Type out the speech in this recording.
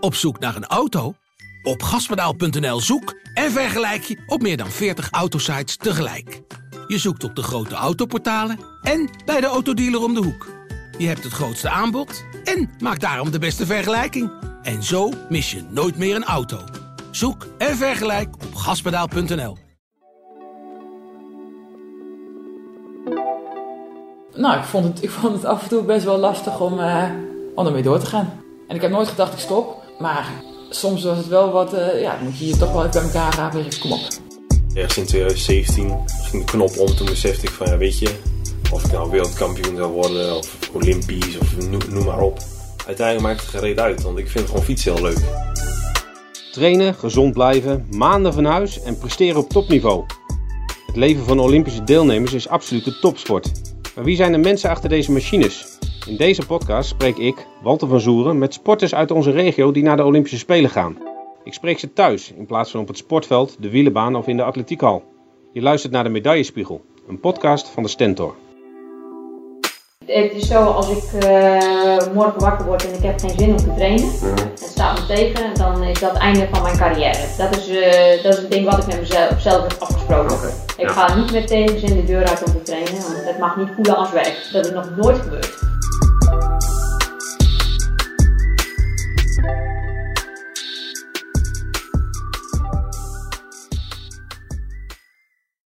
Op zoek naar een auto? Op gaspedaal.nl zoek en vergelijk je op meer dan 40 autosites tegelijk. Je zoekt op de grote autoportalen en bij de autodealer om de hoek. Je hebt het grootste aanbod en maakt daarom de beste vergelijking. En zo mis je nooit meer een auto. Zoek en vergelijk op gaspedaal.nl. Nou, ik vond, het, ik vond het af en toe best wel lastig om, eh, om ermee door te gaan. En ik heb nooit gedacht ik stop, maar soms was het wel wat, eh, ja, dan moet je je toch wel even bij elkaar rapen en kom op. Ergens in 2017 ging de knop om, toen besefte ik van, ja, weet je, of ik nou wereldkampioen zou worden, of olympisch, of noem, noem maar op. Uiteindelijk maakt het gereed uit, want ik vind gewoon fietsen heel leuk. Trainen, gezond blijven, maanden van huis en presteren op topniveau. Het leven van Olympische deelnemers is absoluut de topsport. Maar wie zijn de mensen achter deze machines? In deze podcast spreek ik, Walter van Zoeren, met sporters uit onze regio die naar de Olympische Spelen gaan. Ik spreek ze thuis in plaats van op het sportveld, de wielenbaan of in de atletiekhal. Je luistert naar de Medaillespiegel, een podcast van de Stentor. Het is zo, als ik uh, morgen wakker word en ik heb geen zin om te trainen, het staat me tegen, dan is dat het einde van mijn carrière. Dat is, uh, dat is het ding wat ik met mezelf zelf heb afgesproken. Okay. Ik ja. ga niet met tegenzin de deur uit om te trainen, want het mag niet voelen als werk. Dat is nog nooit gebeurd.